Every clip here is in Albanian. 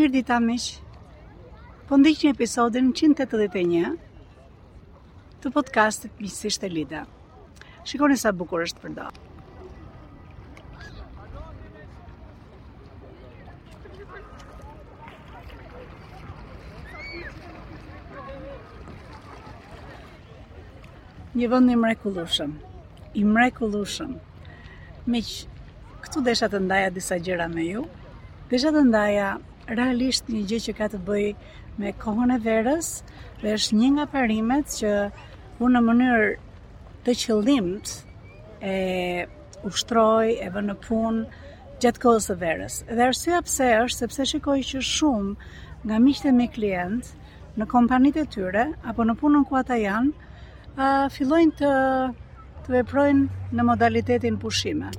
Mirë dita miq, po ndiqni episodin 181 të podcastit Miqësisht me Lidën. Shikoni sa bukur është për do. Një vënd i mrekullushëm, i mrekullushëm. Miq, këtu desha të ndaja disa gjëra me ju. Desha të ndaja realisht një gjë që ka të bëjë me kohën e verës dhe është një nga parimet që unë në mënyrë të qëllimtë e ushtroj, e vë në punë gjatë kohës së verës. Dhe arsyeja pse është sepse shikoj që shumë nga miqtë e mi klientë në kompanitë e tyre apo në punën ku ata janë, a, fillojnë të të veprojnë në modalitetin pushime,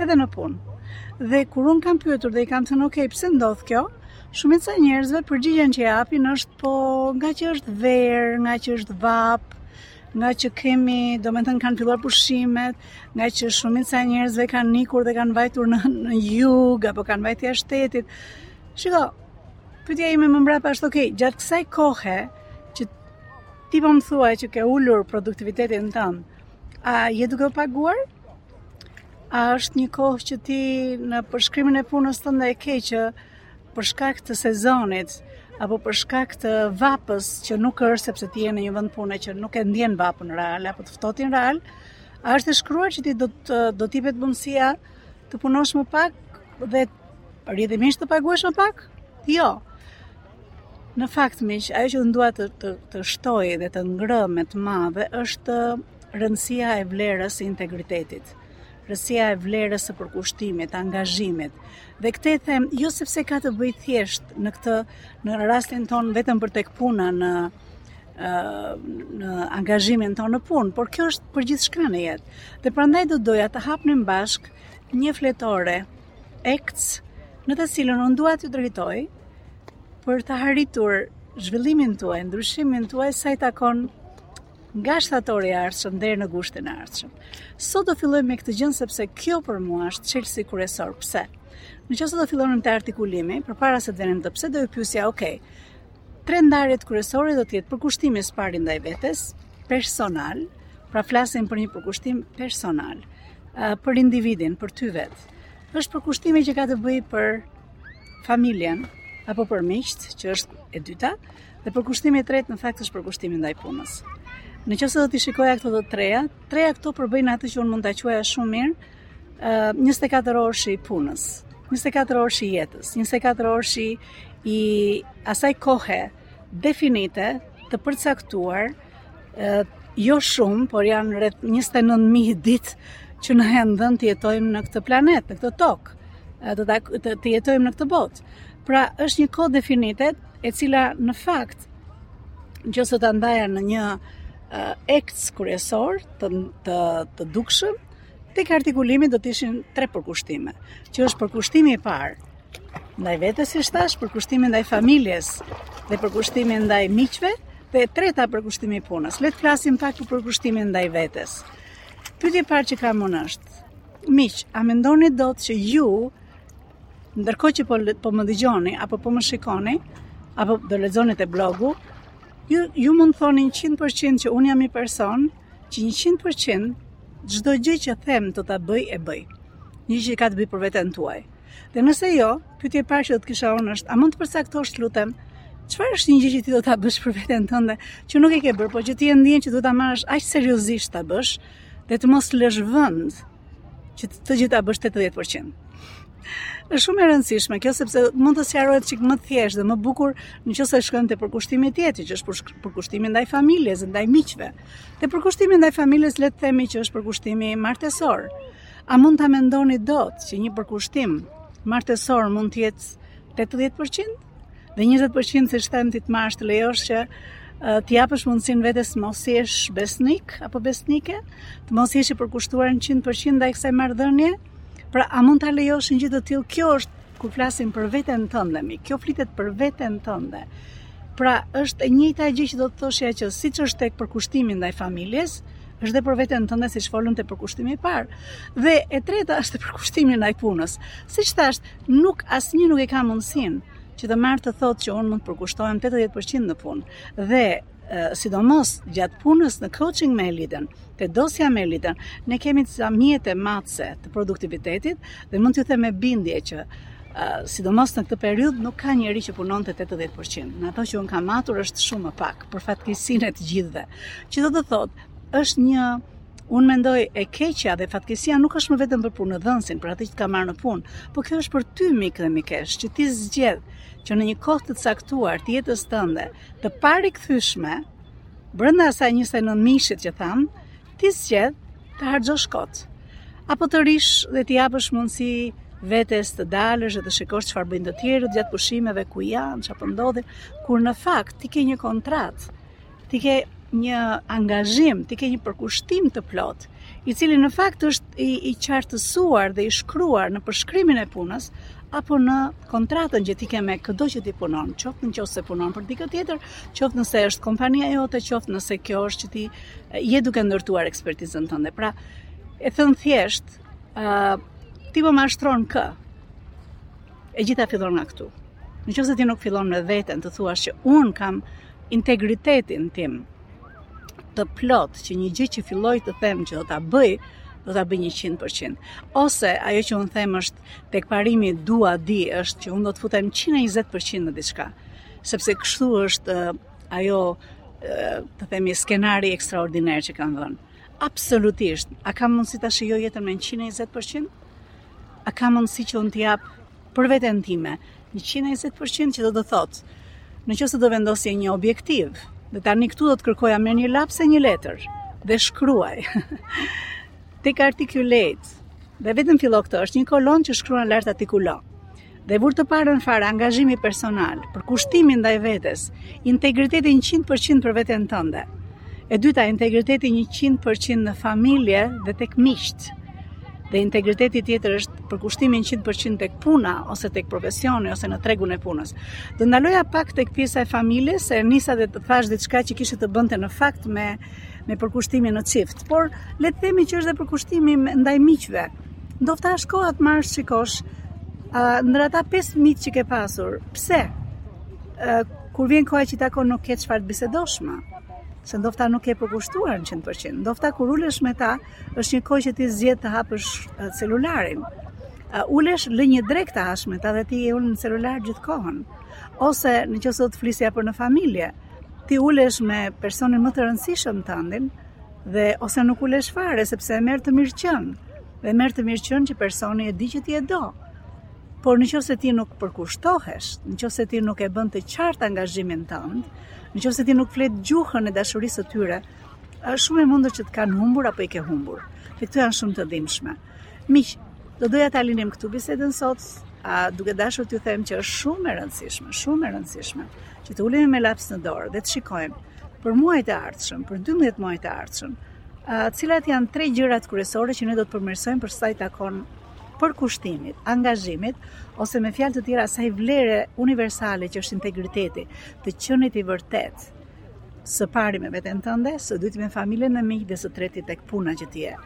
edhe në punë. Dhe kur unë kam pyetur dhe i kam thënë, "Ok, pse ndodh kjo?" Shumica e njerëzve përgjigjen që japin është po nga që është verë, nga që është vapë, nga që kemi, domethënë kanë filluar pushimet, nga që shumica e njerëzve kanë ikur dhe kanë vajtur në, në jug, apo kanë vajtur jashtë shtetit. Shiko, pyetja ime më mbrapa është, ok, gjatë kësaj kohe, Ti po më thua që ke ulur produktivitetin tënd. A je duke u paguar? A është një kohë që ti në përshkrimin e punës tënde e ke që për shkak të sezonit apo për shkak të vapës që nuk është sepse ti je në një vend pune që nuk e ndjen vapën real apo të ftohtin real, a është e shkruar që ti do të do të jepet mundësia të punosh më pak dhe rrjedhimisht të paguhesh më pak? Jo. Në fakt, miq, ajo që unë dua të, të, të shtoj dhe ta ngre me të madhe është rëndësia e vlerës së integritetit, rëndësia e vlerës së përkushtimit, angazhimit. Dhe këtë them, jo sepse ka të bëjë thjesht në këtë, në rastin tonë vetëm për tek puna në, në angazhimin tonë në punë, por kjo është për gjithçka në jetë. Dhe prandaj do doja të hapnim bashkë një fletore ECTS, në të cilën unë dua t'ju drejtoj për të arritur zhvillimin tuaj, ndryshimin tuaj sa i takon nga shtatori i ardhshëm deri në gushtin e ardhshëm. Sot do fillojmë me këtë gjë sepse kjo për mua është çelësi kryesor. Pse? Në qoftë se do fillonim te artikulimi, përpara se të venim te pse do ju pyesja, ok. Tre ndarjet kryesore do të jetë përkushtimi së pari ndaj vetes personal, pra flasim për një përkushtim personal, për individin, për ty vetë. Është përkushtimi që ka të bëjë për familjen apo për miqt, që është e dyta, dhe përkushtimi i tretë në fakt është përkushtimi ndaj punës. Në qoftë se do t'i shikoja këto të treja, treja këto përbëjnë atë që unë mund ta quaja shumë mirë, 24 orëshi i punës, 24 orëshi i jetës, 24 orëshi i asaj kohe definite të përcaktuar, jo shumë, por janë rreth 29000 ditë që na janë dhënë të jetojmë në këtë planet, në këtë tokë, të, të, të jetojmë në këtë botë. Pra, është një kohë definite, e cila në fakt, në qoftë se ta ndaja në një uh, aks kryesor të, të, të dukshëm, Të artikulimit do të ishin tre përkushtime, që është përkushtimi i parë ndaj vetes siç thashë, përkushtimi ndaj familjes dhe përkushtimi ndaj miqve dhe e treta përkushtimi i punës. Le të flasim pak për përkushtimin ndaj vetes. Pyetja e parë që kam unë është, miq, a mendoni dot që ju ndërkohë që po po më dëgjoni apo po më shikoni apo do lexoni te blogu, ju ju mund të thoni 100% që unë jam një person që 100% çdo gjë që them do ta bëj e bëj. Një gjë që ka të bëjë për veten tuaj. Dhe nëse jo, pyetja e parë që do të kisha unë është, a mund të përcaktosh, lutem, çfarë është një gjë që ti do të bësh për veten tënde, që nuk e ke bërë, por që ti e ndjen që duhet ta marrësh aq seriozisht ta bësh dhe të mos lësh vend që të gjë ta bësh 80%. Është shumë e rëndësishme kjo sepse mund të sqarohet çik më thjesht dhe më bukur në qoftë se shkon te përkushtimi tjetër, që është përkushtimi ndaj familjes, ndaj miqve. Te përkushtimi ndaj familjes le të themi që është përkushtimi martesor. A mund ta mendoni dot që një përkushtim martesor mund të jetë 80%? Dhe 20% siç themi ti të marrësh të lejosh që t'i japësh mundësin vetes mos jesh besnik apo besnike, të mos jesh i përkushtuar në 100% ndaj kësaj marrëdhënie. Pra, a mund ta lejosh një gjë të tillë? Kjo është kur flasim për veten tënde, mik. Kjo flitet për veten tënde. Pra, është e njëjta gjë që do të thoshja që siç është tek përkushtimi ndaj familjes, është dhe për veten tënde siç folëm te përkushtimi i parë. Dhe e treta është përkushtimi ndaj punës. Siç thashë, Nuk, asnjë nuk e ka mundësinë që të marrë të thotë që unë mund të përkushtohem 80% në punë. Dhe sidomos gjatë punës në coaching me elitën, te dosja me elitën, ne kemi disa mjete matëse të produktivitetit dhe mund t'ju them me bindje që sidomos në këtë periudhë nuk ka njeri që punon te 80% Në ato që unë kam matur është shumë më pak, për fatkeqësinë e të gjithëve. Që do të thotë, është një Unë mendoj e keqja dhe fatkeqësia nuk është më vetëm për punëdhënësin, për atë që të ka marrë në punë, por kjo është për ty mik dhe mikeshë, që ti zgjedh që në një kohë të caktuar të jetës tënde, të parikthyshme, brenda asaj 29 mishit që thamë, ti zgjedh të harxhosh kot. Apo të rish dhe të japësh mundësi vetes të dalësh dhe të shikosh çfarë bëjnë të tjerët gjatë pushimeve ku janë, çfarë po ndodhin, kur në fakt ti ke një kontratë ti ke një angazhim, ti ke një përkushtim të plotë, i cili në fakt është i, i qartësuar dhe i shkruar në përshkrimin e punës, apo në kontratën që ti ke me këdo që ti punon, qoftë në qoftë se punon për dikë tjetër, qoftë nëse është kompania jote, qoftë nëse kjo është që ti je duke ndërtuar ekspertizën tënde. Pra, e thënë thjesht, ë uh, ti po mashtron kë? E gjitha fillon nga këtu. Në qoftë se ti nuk fillon me veten të thuash që unë kam integritetin tim të plotë që një gjë që filloj të them që do ta bëj, do ta bëj 100%. Ose ajo që unë them është tek parimi dua di është që unë do të futem 120% në diçka. Sepse kështu është ajo të themi skenari ekstraordinar që kanë dhënë. Absolutisht. A kam mundësi ta shijoj jetën me 120%? A kam mundësi që unë të jap për veten time, 120% që do të thotë, në qoftë se do vendosje një objektiv, dhe tani këtu do të kërkoja merr një laps e një letër, dhe shkruaj, tek artikulejt, dhe vetëm fillo këtë, është një kolonë që shkruan lart artikulo, dhe vure të parën fare angazhimi personal, përkushtimi ndaj vetes, integriteti 100% për veten tënde, E dyta, integriteti 100% në familje dhe tek miqtë. Dhe integriteti tjetër është përkushtimi 100% tek puna ose tek profesioni ose në tregun e punës. Do ndaloja pak tek pjesa e familjes, se nisa dhe të thashë diçka që kishte të bënte në fakt me me përkushtimin në çift, por le të themi që është dhe përkushtimi ndaj miqve. Ndofta është koha të marrësh shikosh uh, ndër ata pesë miq që ke pasur. Pse? Uh, Kur vjen koha që i takon nuk ke çfarë të bisedosh më, se ndofta nuk je përkushtuar në 100%. Ndofta kur ulesh me ta, është një kohë që ti zgjedh të hapësh celularin. Ulesh në një drekë të hash me ta dhe ti je ulur në celular gjithë kohën. Ose në qoftë se do të flisja për në familje, ti ulesh me personin më të rëndësishëm tëndin dhe ose nuk ulesh fare sepse e merr të mirëqenë dhe merr të mirëqenë që personi e di që ti e do Por në qoftë se ti nuk përkushtohesh, në qoftë se ti nuk e bën të qartë angazhimin tënd, në qoftë se ti nuk flet gjuhën e dashurisë së tyre, është shumë e mundur që të kanë humbur apo i ke humbur. Dhe këto janë shumë të dhimbshme. Miq, do doja ta linim këtu bisedën sot, a duke dashur t'ju them që është shumë e rëndësishme, shumë e rëndësishme që të ulemi me laps në dorë dhe të shikojmë për muajt e ardhshëm, për 12 muajt e ardhshëm, a cilat janë tre gjërat kryesore që ne do të përmirësojmë për sa i takon përkushtimit, angazhimit, ose me fjalë të tjera asaj vlere universale që është integriteti, të qënit i vërtetë, së pari me veten tënde, së dyti me familjen dhe miqtë dhe së treti tek puna që ti je.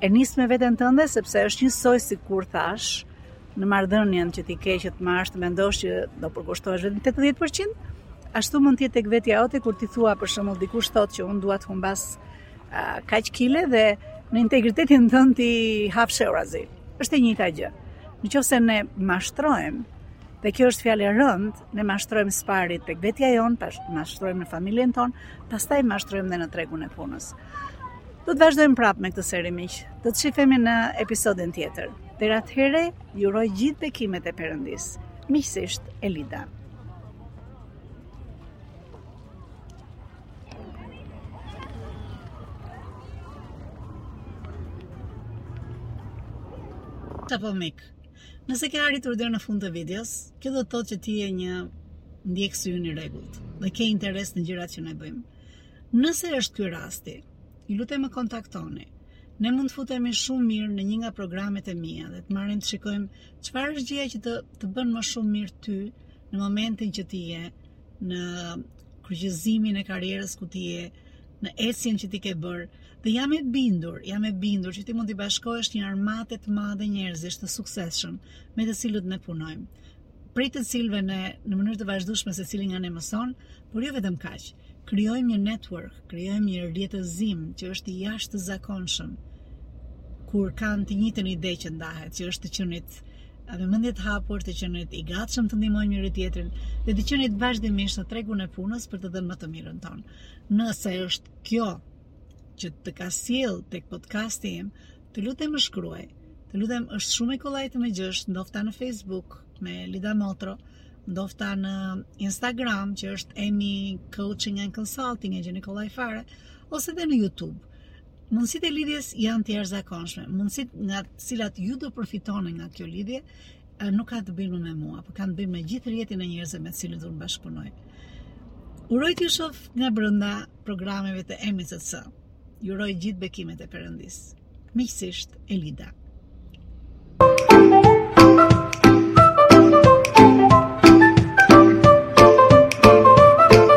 E nis me veten tënde sepse është njësoj sikur thashë në marrëdhënien që ti ke që të marrësh të mendosh që do përkushtohesh vetëm 80%, ashtu mund të jetë tek vetja jote kur ti thua për shembull dikush thotë që unë dua të humbas kaq kile dhe në integritetin tënd ti ha fshehurazi. Është e njëjta gjë. Në qoftë se ne mashtrojmë Dhe kjo është fjalë e rëndë, ne mashtrojmë së pari tek vetja jonë, pas mashtrojmë në familjen tonë, pastaj mashtrojmë dhe në tregun e punës. Do të vazhdojmë prapë me këtë seri miq. Do të shifemi në episodin tjetër. Deri atëherë, ju uroj gjithë bekimet e Perëndisë. Miqësisht Elida. Po mik, nëse ke arritur deri në fund të videos, kjo do të thotë që ti je një ndjekës yni i rregullt dhe ke interes në gjërat që ne bëjmë. Nëse është ky rasti, ju lutem më kontaktoni. Ne mund të futemi shumë mirë në një nga programet e mia dhe të marrim të shikojmë çfarë është gjëja që të, të bën më shumë mirë ty në momentin që ti je në kryqëzimin e karrierës ku ti je, në ecjen që ti ke bërë. Dhe jam e bindur, jam e bindur që ti mund t'i bashkohesh një armate të madhe njerëzish të suksesshëm me të cilët ne punojmë. Prej të cilëve ne në mënyrë të vazhdueshme secili nga ne mëson, por jo vetëm kaq. Krijojmë një network, krijojmë një rrjetëzim që është i jashtëzakonshëm kur kanë të njëjtën ide që ndahet, që është të qenit edhe mendje të hapur, të qenit i gatshëm të ndihmojmë njëri-tjetrin dhe të qenit vazhdimisht në tregun e punës për të dhënë më të mirën tonë. Nëse është kjo që të ka sjellë tek podcasti im, të lutem më shkruaj. Të lutem është shumë e kollaj të më gjesh, ndofta në Facebook me Elida Motro, ndofta në Instagram që është Emi Coaching and Consulting e gjeni kollaj fare, ose dhe në YouTube. Mundësitë e lidhjes janë të jashtëzakonshme. Mundësitë nga të cilat ju do përfitoni nga kjo lidhje nuk kanë të bëjnë me mua, por kanë të bëjnë me gjithë rrjetin e njerëzve me të cilët unë bashkëpunoj. Uroj t'ju shoh nga brenda programeve të MCC. Ju uroj gjithë bekimet e Perëndisë. Miqësisht Elida.